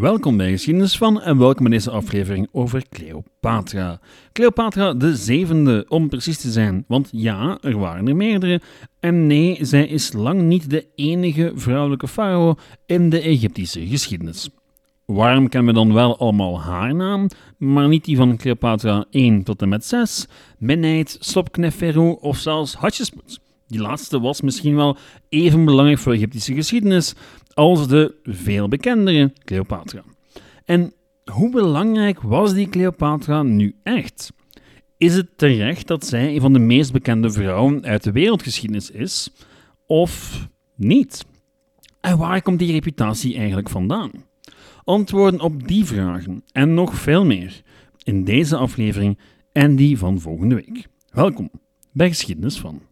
Welkom bij Geschiedenis van en welkom in deze aflevering over Cleopatra. Cleopatra de zevende, om precies te zijn, want ja, er waren er meerdere. En nee, zij is lang niet de enige vrouwelijke farao in de Egyptische geschiedenis. Waarom kennen we dan wel allemaal haar naam, maar niet die van Cleopatra 1 tot en met 6, Minheid, Sopkneferu of zelfs Hatshepsut? Die laatste was misschien wel even belangrijk voor Egyptische geschiedenis als de veel bekendere Cleopatra. En hoe belangrijk was die Cleopatra nu echt? Is het terecht dat zij een van de meest bekende vrouwen uit de wereldgeschiedenis is, of niet? En waar komt die reputatie eigenlijk vandaan? Antwoorden op die vragen en nog veel meer in deze aflevering en die van volgende week. Welkom bij Geschiedenis van.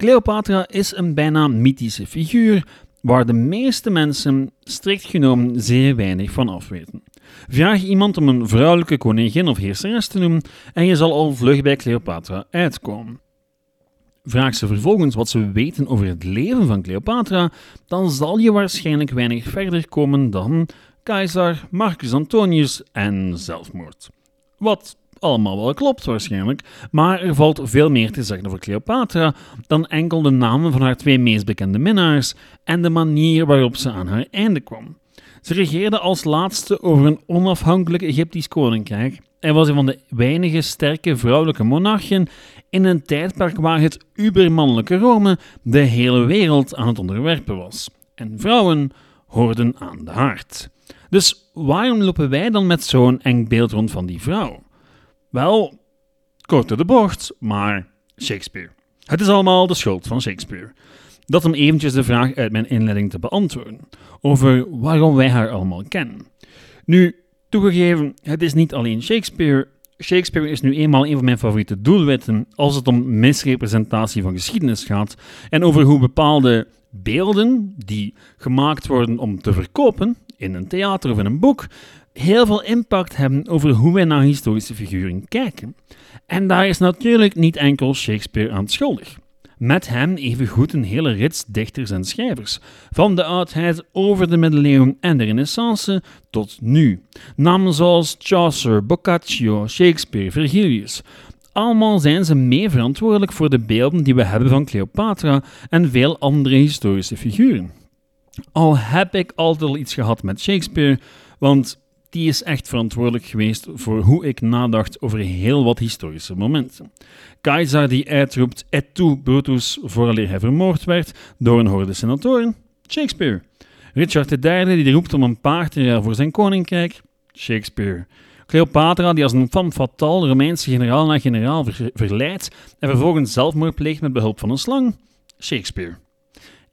Cleopatra is een bijna mythische figuur waar de meeste mensen strikt genomen zeer weinig van afweten. Vraag iemand om een vrouwelijke koningin of heerseres te noemen en je zal al vlug bij Cleopatra uitkomen. Vraag ze vervolgens wat ze weten over het leven van Cleopatra, dan zal je waarschijnlijk weinig verder komen dan keizer, Marcus Antonius en zelfmoord. Wat allemaal wel klopt waarschijnlijk, maar er valt veel meer te zeggen over Cleopatra dan enkel de namen van haar twee meest bekende minnaars en de manier waarop ze aan haar einde kwam. Ze regeerde als laatste over een onafhankelijk Egyptisch koninkrijk en was een van de weinige sterke vrouwelijke monarchen in een tijdperk waar het ubermannelijke Rome de hele wereld aan het onderwerpen was. En vrouwen hoorden aan de haard. Dus waarom lopen wij dan met zo'n eng beeld rond van die vrouw? Wel, kort de bocht, maar Shakespeare. Het is allemaal de schuld van Shakespeare. Dat om eventjes de vraag uit mijn inleiding te beantwoorden over waarom wij haar allemaal kennen. Nu, toegegeven, het is niet alleen Shakespeare. Shakespeare is nu eenmaal een van mijn favoriete doelwitten als het om misrepresentatie van geschiedenis gaat en over hoe bepaalde beelden die gemaakt worden om te verkopen in een theater of in een boek, heel veel impact hebben over hoe wij naar historische figuren kijken. En daar is natuurlijk niet enkel Shakespeare aan schuldig. Met hem evengoed een hele rits dichters en schrijvers, van de oudheid over de middeleeuwen en de renaissance tot nu. Namen zoals Chaucer, Boccaccio, Shakespeare, Virgilius. Allemaal zijn ze mee verantwoordelijk voor de beelden die we hebben van Cleopatra en veel andere historische figuren. Al heb ik altijd al iets gehad met Shakespeare, want die is echt verantwoordelijk geweest voor hoe ik nadacht over heel wat historische momenten. Keizer die uitroept et tu Brutus vooraleer hij vermoord werd door een horde senatoren, Shakespeare. Richard III die roept om een paard te voor zijn koninkrijk, Shakespeare. Cleopatra die als een femme fatale Romeinse generaal na generaal verleidt en vervolgens zelfmoord pleegt met behulp van een slang, Shakespeare.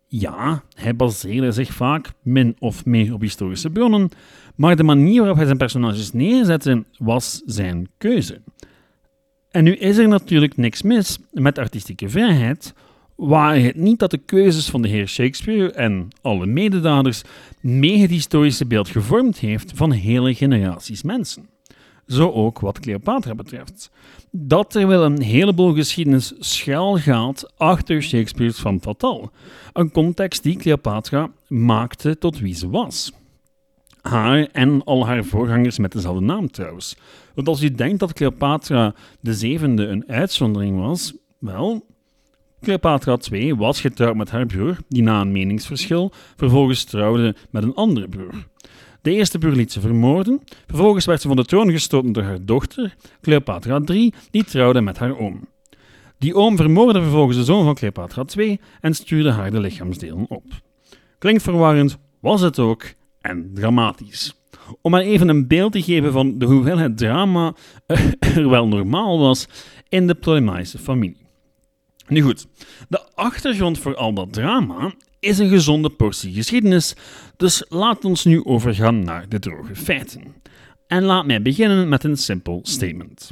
Ja, hij baseerde zich vaak min of meer op historische bronnen, maar de manier waarop hij zijn personages neerzette was zijn keuze. En nu is er natuurlijk niks mis met artistieke vrijheid, waar het niet dat de keuzes van de heer Shakespeare en alle mededaders mee het historische beeld gevormd heeft van hele generaties mensen. Zo ook wat Cleopatra betreft. Dat er wel een heleboel geschiedenis schuil gaat achter Shakespeare's Van Fatal, een context die Cleopatra maakte tot wie ze was. Haar en al haar voorgangers met dezelfde naam trouwens. Want als u denkt dat Cleopatra de zevende een uitzondering was, wel, Cleopatra II was getrouwd met haar broer, die na een meningsverschil vervolgens trouwde met een andere broer. De eerste broer liet ze vermoorden, vervolgens werd ze van de troon gestoten door haar dochter, Cleopatra III, die trouwde met haar oom. Die oom vermoordde vervolgens de zoon van Cleopatra II en stuurde haar de lichaamsdelen op. Klinkt verwarrend, was het ook, en dramatisch. Om maar even een beeld te geven van de hoeveelheid drama er wel normaal was in de Ptolemaïsche familie. Nu goed, de achtergrond voor al dat drama is een gezonde portie geschiedenis, dus laat ons nu overgaan naar de droge feiten. En laat mij beginnen met een simpel statement.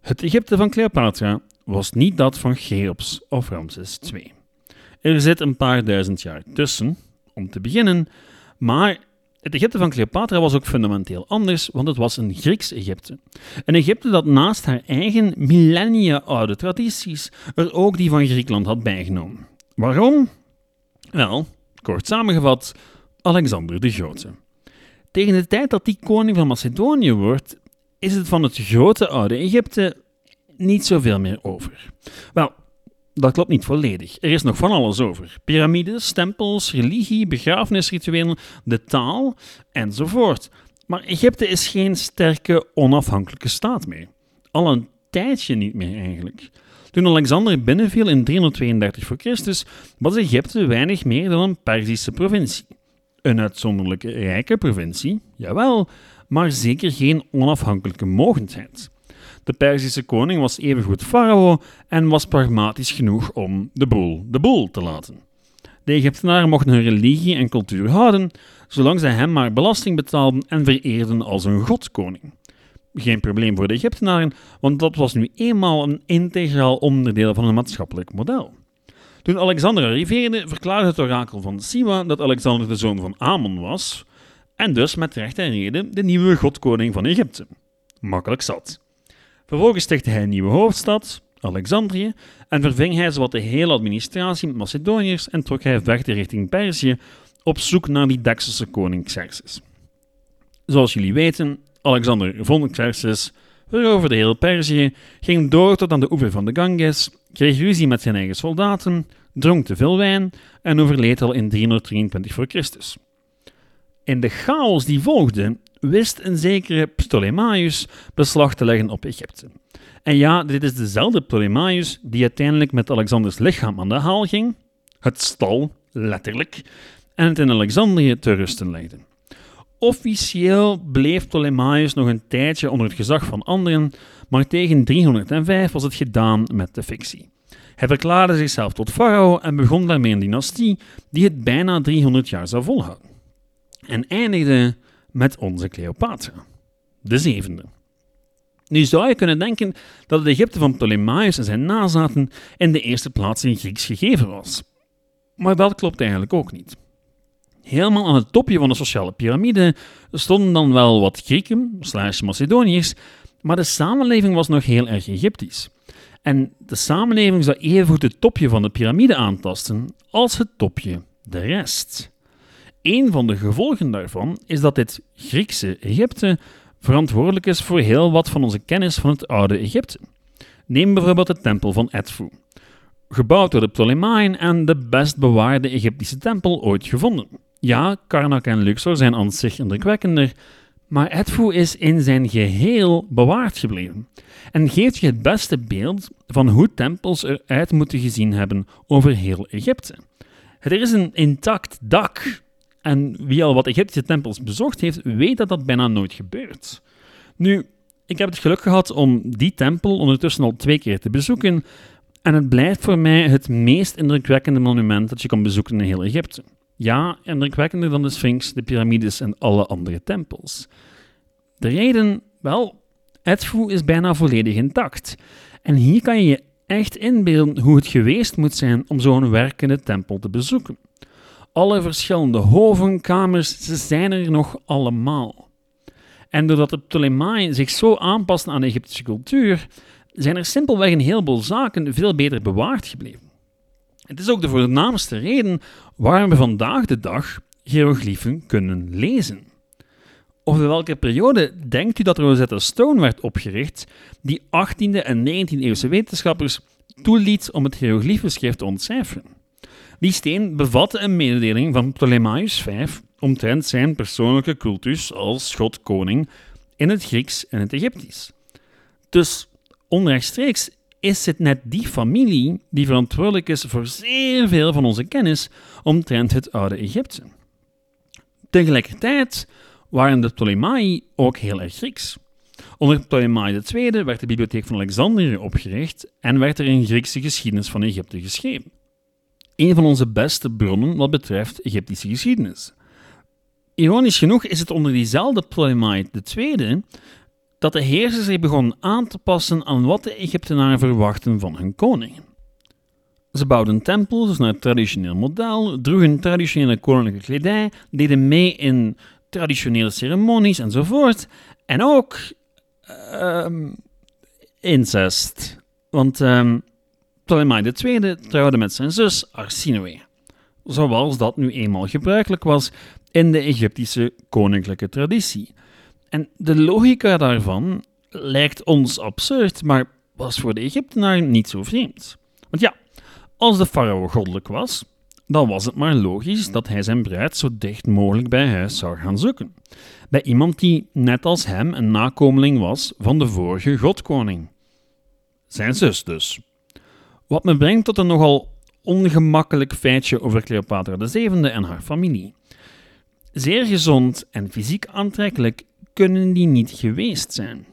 Het Egypte van Cleopatra was niet dat van Cheops of Ramses II. Er zit een paar duizend jaar tussen, om te beginnen, maar Het Egypte van Cleopatra was ook fundamenteel anders, want het was een Grieks Egypte. Een Egypte dat naast haar eigen millennia oude tradities er ook die van Griekenland had bijgenomen. Waarom? Wel, kort samengevat, Alexander de Grote. Tegen de tijd dat die koning van Macedonië wordt, is het van het grote oude Egypte niet zoveel meer over. Wel, dat klopt niet volledig. Er is nog van alles over: piramides, tempels, religie, begrafenisrituelen, de taal enzovoort. Maar Egypte is geen sterke, onafhankelijke staat meer. Al een tijdje niet meer eigenlijk. Toen Alexander binnenviel in 332 voor Christus, was Egypte weinig meer dan een Perzische provincie. Een uitzonderlijk rijke provincie, jawel, maar zeker geen onafhankelijke mogendheid. De Perzische koning was evengoed farao en was pragmatisch genoeg om de boel de boel te laten. De Egyptenaren mochten hun religie en cultuur houden, zolang zij hem maar belasting betaalden en vereerden als een godkoning. Geen probleem voor de Egyptenaren, want dat was nu eenmaal een integraal onderdeel van een maatschappelijk model. Toen Alexander arriveerde, verklaarde het orakel van Siwa dat Alexander de zoon van Amon was, en dus met recht en reden de nieuwe godkoning van Egypte. Makkelijk zat. Vervolgens stichtte hij een nieuwe hoofdstad, Alexandrië, en verving hij zowat de hele administratie met Macedoniërs en trok hij verder richting Perzië op zoek naar die Dakselse koning Xerxes. Zoals jullie weten, Alexander vond Xerxes, veroverde heel Perzië, ging door tot aan de oever van de Ganges, kreeg ruzie met zijn eigen soldaten, dronk te veel wijn en overleed al in 323 voor Christus. In de chaos die volgde, wist een zekere Ptolemaios beslag te leggen op Egypte. En ja, dit is dezelfde Ptolemaios die uiteindelijk met Alexanders lichaam aan de haal ging, het stal, letterlijk, en het in Alexandrië te rusten legde. Officieel bleef Ptolemaios nog een tijdje onder het gezag van anderen, maar tegen 305 was het gedaan met de fictie. Hij verklaarde zichzelf tot farao en begon daarmee een dynastie die het bijna 300 jaar zou volhouden. En eindigde met onze Cleopatra, de zevende. Nu zou je kunnen denken dat het Egypte van Ptolemaios en zijn nazaten in de eerste plaats in Grieks gegeven was. Maar dat klopt eigenlijk ook niet. Helemaal aan het topje van de sociale piramide stonden dan wel wat Grieken, slash Macedoniërs, maar de samenleving was nog heel erg Egyptisch. En de samenleving zou evengoed het topje van de piramide aantasten als het topje de rest. Een van de gevolgen daarvan is dat dit Griekse Egypte verantwoordelijk is voor heel wat van onze kennis van het oude Egypte. Neem bijvoorbeeld de tempel van Edfu, gebouwd door de Ptolemeien en de best bewaarde Egyptische tempel ooit gevonden. Ja, Karnak en Luxor zijn aan zich indrukwekkender, maar Edfu is in zijn geheel bewaard gebleven en geeft je het beste beeld van hoe tempels eruit moeten gezien hebben over heel Egypte. Er is een intact dak en wie al wat Egyptische tempels bezocht heeft, weet dat dat bijna nooit gebeurt. Nu, ik heb het geluk gehad om die tempel ondertussen al twee keer te bezoeken. En het blijft voor mij het meest indrukwekkende monument dat je kan bezoeken in heel Egypte. Ja, indrukwekkender dan de Sphinx, de piramides en alle andere tempels. De reden? Wel, Edfu is bijna volledig intact. En hier kan je je echt inbeelden hoe het geweest moet zijn om zo'n werkende tempel te bezoeken. Alle verschillende hoven, kamers, ze zijn er nog allemaal. En doordat de Ptolemeien zich zo aanpassen aan de Egyptische cultuur, zijn er simpelweg een heleboel zaken veel beter bewaard gebleven. Het is ook de voornaamste reden waarom we vandaag de dag hieroglyphen kunnen lezen. Over welke periode denkt u dat Rosetta Stone werd opgericht, die 18e en 19e eeuwse wetenschappers toeliet om het hieroglyphenschrift te ontcijferen? Die steen bevatte een mededeling van Ptolemaios V omtrent zijn persoonlijke cultus als god-koning in het Grieks en het Egyptisch. Dus onrechtstreeks is het net die familie die verantwoordelijk is voor zeer veel van onze kennis omtrent het oude Egypte. Tegelijkertijd waren de Ptolemai ook heel erg Grieks. Onder Ptolemai II werd de bibliotheek van Alexandrië opgericht en werd er een Griekse geschiedenis van Egypte geschreven een van onze beste bronnen wat betreft Egyptische geschiedenis. Ironisch genoeg is het onder diezelfde Ptolemaic II dat de heersers zich begonnen aan te passen aan wat de Egyptenaren verwachten van hun koningen. Ze bouwden tempels naar het traditioneel model, droegen traditionele koninklijke kledij, deden mee in traditionele ceremonies enzovoort. En ook ehm, incest. Want um, Ptolemy II trouwde met zijn zus Arsinoe, zoals dat nu eenmaal gebruikelijk was in de Egyptische koninklijke traditie. En de logica daarvan lijkt ons absurd, maar was voor de Egyptenaar niet zo vreemd. Want ja, als de farao goddelijk was, dan was het maar logisch dat hij zijn bruid zo dicht mogelijk bij huis zou gaan zoeken. Bij iemand die, net als hem, een nakomeling was van de vorige godkoning. Zijn zus dus. Wat me brengt tot een nogal ongemakkelijk feitje over Cleopatra VII en haar familie. Zeer gezond en fysiek aantrekkelijk kunnen die niet geweest zijn.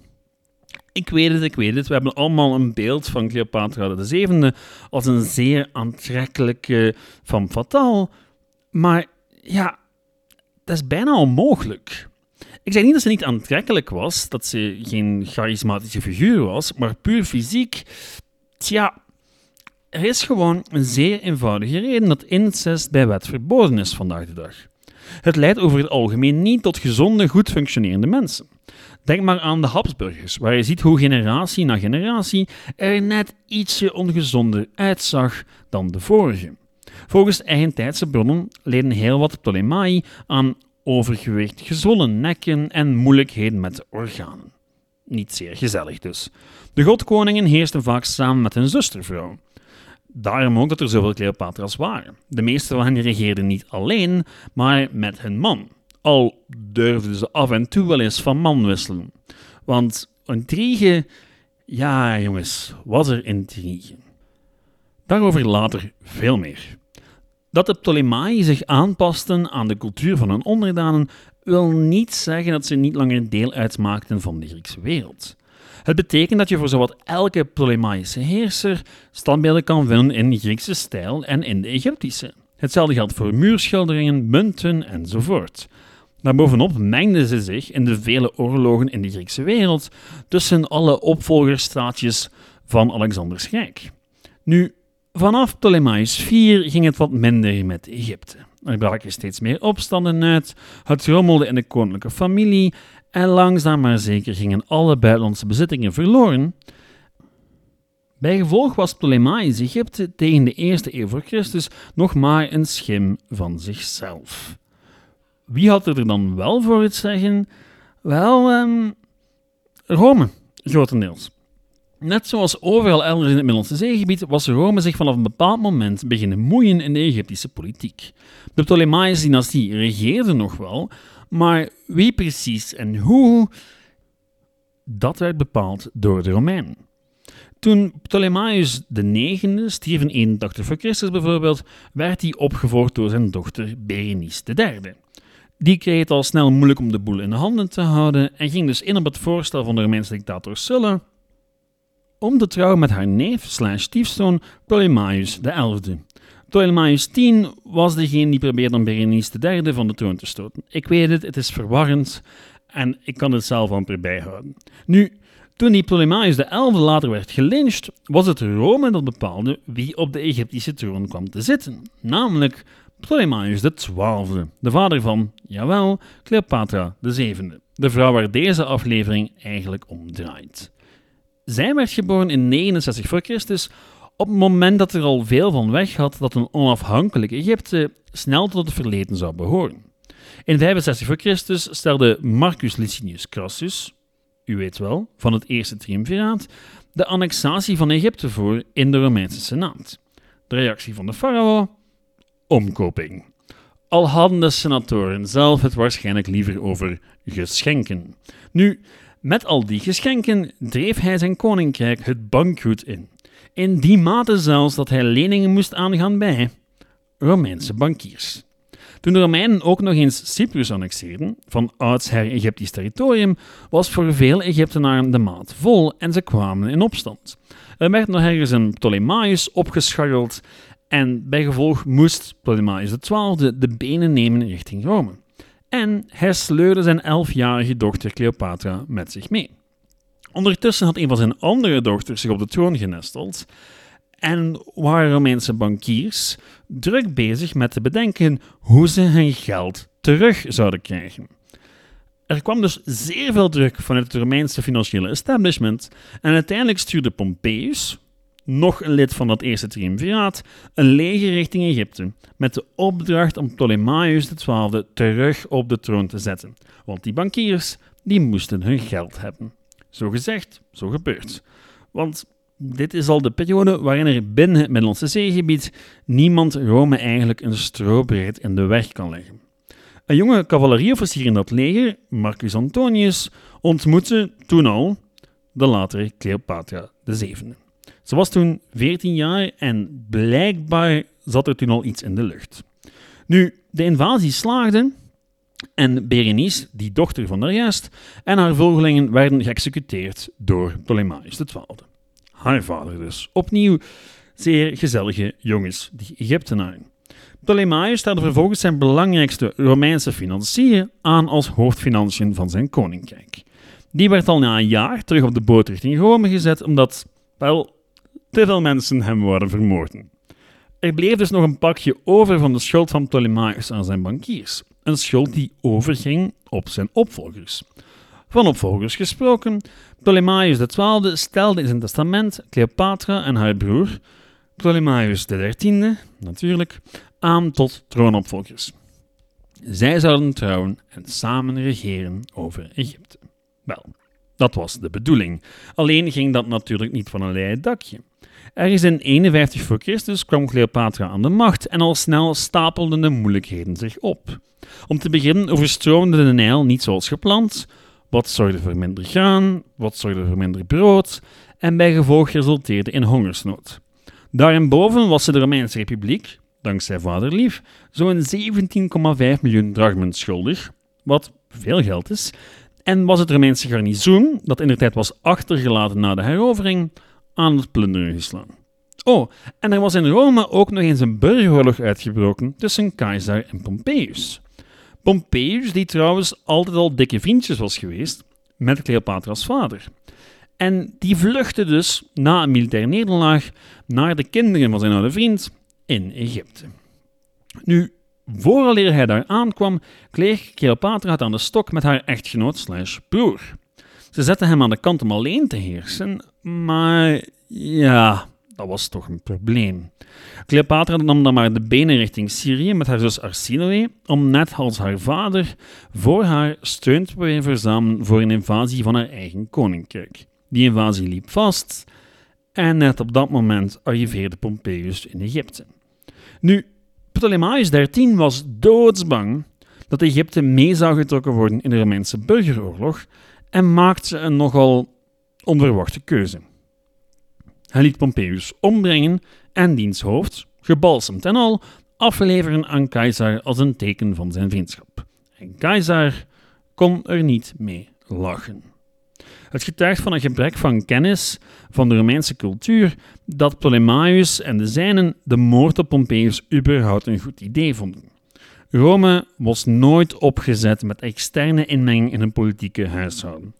Ik weet het, ik weet het. We hebben allemaal een beeld van Cleopatra VII als een zeer aantrekkelijke van fatale. Maar ja, dat is bijna onmogelijk. Ik zeg niet dat ze niet aantrekkelijk was, dat ze geen charismatische figuur was, maar puur fysiek. Tja, er is gewoon een zeer eenvoudige reden dat incest bij wet verboden is vandaag de dag. Het leidt over het algemeen niet tot gezonde, goed functionerende mensen. Denk maar aan de Habsburgers, waar je ziet hoe generatie na generatie er net ietsje ongezonder uitzag dan de vorige. Volgens eigentijdse bronnen leden heel wat Ptolemai aan overgewicht, gezwollen nekken en moeilijkheden met de organen. Niet zeer gezellig dus. De godkoningen heersten vaak samen met hun zustervrouw. Daarom ook dat er zoveel Cleopatra's waren. De meeste van hen regeerden niet alleen, maar met hun man. Al durfden ze af en toe wel eens van man wisselen. Want intrigue, ja jongens, was er intrigue. Daarover later veel meer. Dat de Ptolemaiën zich aanpasten aan de cultuur van hun onderdanen wil niet zeggen dat ze niet langer deel uitmaakten van de Griekse wereld. Het betekent dat je voor zowat elke Ptolemaïsche heerser standbeelden kan vinden in Griekse stijl en in de Egyptische. Hetzelfde geldt voor muurschilderingen, munten enzovoort. Daarbovenop mengden ze zich in de vele oorlogen in de Griekse wereld tussen alle opvolgerstraatjes van Alexanders Rijk. Nu, vanaf Ptolemaios IV ging het wat minder met Egypte. Er braken steeds meer opstanden uit, het rommelde in de koninklijke familie en langzaam maar zeker gingen alle buitenlandse bezittingen verloren. Bij gevolg was Ptolemaisch Egypte tegen de eerste eeuw voor Christus nog maar een schim van zichzelf. Wie had er dan wel voor het zeggen? Wel, um, Rome, grotendeels. Net zoals overal elders in het Middellandse zeegebied was Rome zich vanaf een bepaald moment beginnen moeien in de Egyptische politiek. De Ptolemaïsche dynastie regeerde nog wel, maar wie precies en hoe, dat werd bepaald door de Romeinen. Toen Ptolemaios IX stierf in 81 voor Christus bijvoorbeeld, werd hij opgevolgd door zijn dochter Berenice III. Die kreeg het al snel moeilijk om de boel in de handen te houden en ging dus in op het voorstel van de Romeinse dictator Sulla om te trouwen met haar neef slash stiefzoon Ptolemaios XI. Ptolemaios X was degene die probeerde om Berenice III van de troon te stoten. Ik weet het, het is verwarrend en ik kan het zelf amper bijhouden. Nu, toen die Ptolemaios XI later werd gelyncht, was het Rome dat bepaalde wie op de Egyptische troon kwam te zitten, namelijk Ptolemaios XII, de vader van, jawel, Cleopatra VII, de vrouw waar deze aflevering eigenlijk om draait. Zij werd geboren in 69 voor Christus, op het moment dat er al veel van weg had dat een onafhankelijk Egypte snel tot het verleden zou behoren. In 65 voor Christus stelde Marcus Licinius Crassus, u weet wel, van het eerste triumviraat, de annexatie van Egypte voor in de Romeinse Senaat. De reactie van de farao? Omkoping. Al hadden de senatoren zelf het waarschijnlijk liever over geschenken. Nu, met al die geschenken dreef hij zijn koninkrijk het bankroet in. In die mate zelfs dat hij leningen moest aangaan bij Romeinse bankiers. Toen de Romeinen ook nog eens Cyprus annexeerden, van oudsher Egyptisch territorium, was voor veel Egyptenaren de maat vol en ze kwamen in opstand. Er werd nog ergens een Ptolemaios opgescharreld en bijgevolg moest Ptolemaios XII de benen nemen richting Rome en hij sleurde zijn elfjarige dochter Cleopatra met zich mee. Ondertussen had een van zijn andere dochters zich op de troon genesteld en waren Romeinse bankiers druk bezig met te bedenken hoe ze hun geld terug zouden krijgen. Er kwam dus zeer veel druk vanuit het Romeinse financiële establishment en uiteindelijk stuurde Pompeius, nog een lid van dat eerste triumviraat, een leger richting Egypte met de opdracht om Ptolemaios XII terug op de troon te zetten. Want die bankiers die moesten hun geld hebben. Zo gezegd, zo gebeurd. Want dit is al de periode waarin er binnen het Middellandse zeegebied niemand Rome eigenlijk een strobreed in de weg kan leggen. Een jonge cavalerieofficier in dat leger, Marcus Antonius, ontmoette toen al de latere Cleopatra VII. Ze was toen 14 jaar en blijkbaar zat er toen al iets in de lucht. Nu, de invasie slaagde en Berenice, die dochter van daarjuist, en haar volgelingen werden geëxecuteerd door Ptolemaios XII. Haar vader dus. Opnieuw zeer gezellige jongens, die Egyptenaren. Ptolemaios stelde vervolgens zijn belangrijkste Romeinse financier aan als hoofdfinanciën van zijn koninkrijk. Die werd al na een jaar terug op de boot richting Rome gezet, omdat, wel, te veel mensen hem worden vermoorden. Er bleef dus nog een pakje over van de schuld van Ptolemaios aan zijn bankiers. Een schuld die overging op zijn opvolgers. Van opvolgers gesproken, Ptolemaios XII stelde in zijn testament Cleopatra en haar broer, Ptolemaios XIII, natuurlijk, aan tot troonopvolgers. Zij zouden trouwen en samen regeren over Egypte. Wel, dat was de bedoeling. Alleen ging dat natuurlijk niet van een leien dakje. Ergens in 51 voor Christus kwam Cleopatra aan de macht en al snel stapelden de moeilijkheden zich op. Om te beginnen overstroomde de Nijl niet zoals gepland. Wat zorgde voor minder graan, wat zorgde voor minder brood en bijgevolg resulteerde in hongersnood. Daarboven was de Romeinse Republiek, dankzij vaderlief, zo'n 17,5 miljoen drachmen schuldig, wat veel geld is, en was het Romeinse garnizoen, dat in de tijd was achtergelaten na de herovering, aan het plunderen geslaan. Oh, en er was in Rome ook nog eens een burgeroorlog uitgebroken tussen Caesar en Pompeius. Pompeius, die trouwens altijd al dikke vriendjes was geweest met Cleopatra's vader. En die vluchtte dus na een militaire nederlaag naar de kinderen van zijn oude vriend in Egypte. Nu, vooraleer hij daar aankwam, kreeg Cleopatra het aan de stok met haar echtgenoot slash broer. Ze zette hem aan de kant om alleen te heersen, maar ja, dat was toch een probleem. Cleopatra nam dan maar de benen richting Syrië met haar zus Arsinoe, om net als haar vader voor haar steun te verzamelen voor een invasie van haar eigen koninkrijk. Die invasie liep vast en net op dat moment arriveerde Pompeius in Egypte. Nu, Ptolemaios XIII was doodsbang dat Egypte mee zou getrokken worden in de Romeinse burgeroorlog en maakte een nogal onverwachte keuze. Hij liet Pompeius ombrengen en diens hoofd, gebalsemd en al, afleveren aan Caesar als een teken van zijn vriendschap. En Caesar kon er niet mee lachen. Het getuigt van een gebrek van kennis van de Romeinse cultuur dat Ptolemaios en de zijnen de moord op Pompeius überhaupt een goed idee vonden. Rome was nooit opgezet met externe inmenging in een politieke huishouden.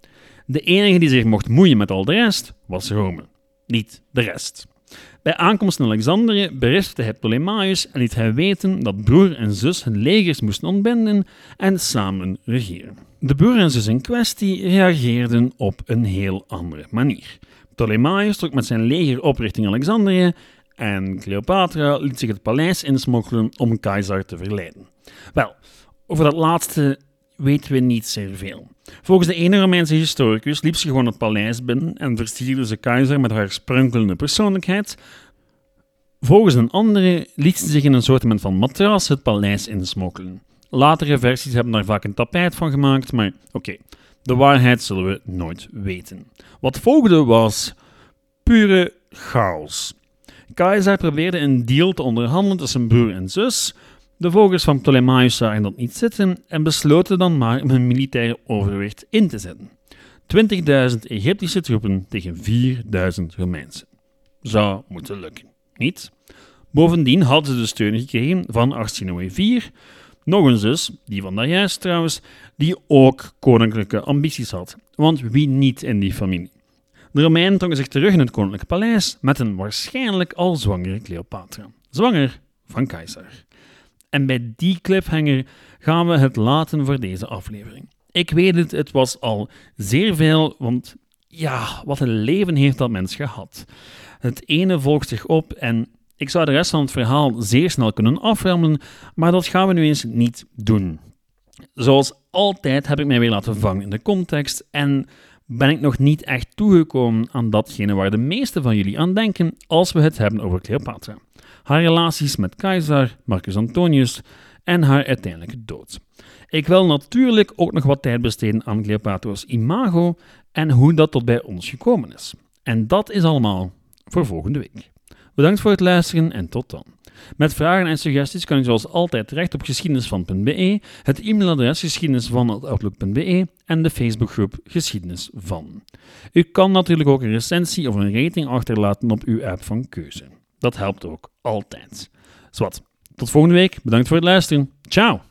De enige die zich mocht moeien met al de rest was Rome, niet de rest. Bij aankomst in Alexandrië berispte hij Ptolemaios en liet hij weten dat broer en zus hun legers moesten ontbinden en samen regeren. De broer en zus in kwestie reageerden op een heel andere manier. Ptolemaios trok met zijn leger op richting Alexandrië en Cleopatra liet zich het paleis insmokkelen om keizer te verleiden. Wel, over dat laatste weten we niet zeer veel. Volgens de ene Romeinse historicus liep ze gewoon het paleis binnen en versierde ze keizer met haar sprankelende persoonlijkheid. Volgens een andere liet ze zich in een soort van matras het paleis insmokkelen. Latere versies hebben daar vaak een tapijt van gemaakt, maar oké, de waarheid zullen we nooit weten. Wat volgde was pure chaos. Keizer probeerde een deal te onderhandelen tussen broer en zus, de volgers van Ptolemaios zagen dat niet zitten en besloten dan maar hun militaire overwicht in te zetten. 20.000 Egyptische troepen tegen 4.000 Romeinse. Zou moeten lukken, niet? Bovendien hadden ze de steun gekregen van Arsinoe IV, nog een zus, die van daarjuist trouwens, die ook koninklijke ambities had. Want wie niet in die familie? De Romeinen trokken zich terug in het koninklijke paleis met een waarschijnlijk al zwangere Cleopatra. Zwanger van keizer. En bij die cliffhanger gaan we het laten voor deze aflevering. Ik weet het, het was al zeer veel, want ja, wat een leven heeft dat mens gehad. Het ene volgt zich op en ik zou de rest van het verhaal zeer snel kunnen aframmelen, maar dat gaan we nu eens niet doen. Zoals altijd heb ik mij weer laten vangen in de context en ben ik nog niet echt toegekomen aan datgene waar de meeste van jullie aan denken als we het hebben over Cleopatra. Haar relaties met keizer Marcus Antonius en haar uiteindelijke dood. Ik wil natuurlijk ook nog wat tijd besteden aan Cleopatra's imago en hoe dat tot bij ons gekomen is. En dat is allemaal voor volgende week. Bedankt voor het luisteren en tot dan. Met vragen en suggesties kan u zoals altijd terecht op geschiedenisvan.be, het e-mailadres geschiedenisvan.outlook.be en de Facebookgroep Geschiedenis van. U kan natuurlijk ook een recensie of een rating achterlaten op uw app van keuze. Dat helpt ook altijd. Zwat, tot volgende week. Bedankt voor het luisteren. Ciao!